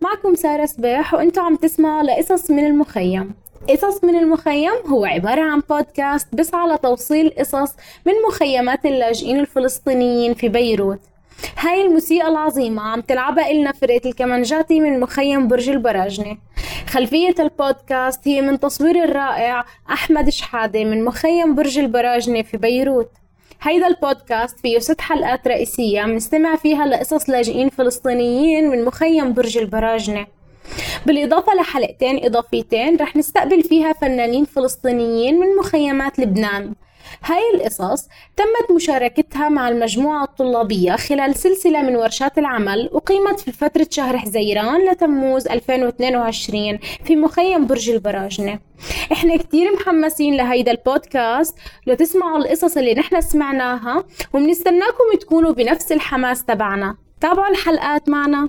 معكم سارة سباح وأنتم عم تسمعوا لقصص من المخيم. قصص من المخيم هو عبارة عن بودكاست بسعى لتوصيل قصص من مخيمات اللاجئين الفلسطينيين في بيروت. هاي الموسيقى العظيمة عم تلعبها إلنا فرقة الكمانجاتي من مخيم برج البراجنة. خلفية البودكاست هي من تصوير الرائع أحمد شحادة من مخيم برج البراجنة في بيروت. هيدا البودكاست فيه ست حلقات رئيسية بنستمع فيها لقصص لاجئين فلسطينيين من مخيم برج البراجنة. بالإضافة لحلقتين إضافيتين رح نستقبل فيها فنانين فلسطينيين من مخيمات لبنان. هاي القصص تمت مشاركتها مع المجموعة الطلابية خلال سلسلة من ورشات العمل أقيمت في فترة شهر حزيران لتموز 2022 في مخيم برج البراجنة. إحنا كتير محمسين لهيدا البودكاست لتسمعوا القصص اللي نحن سمعناها وبنستناكم تكونوا بنفس الحماس تبعنا. تابعوا الحلقات معنا.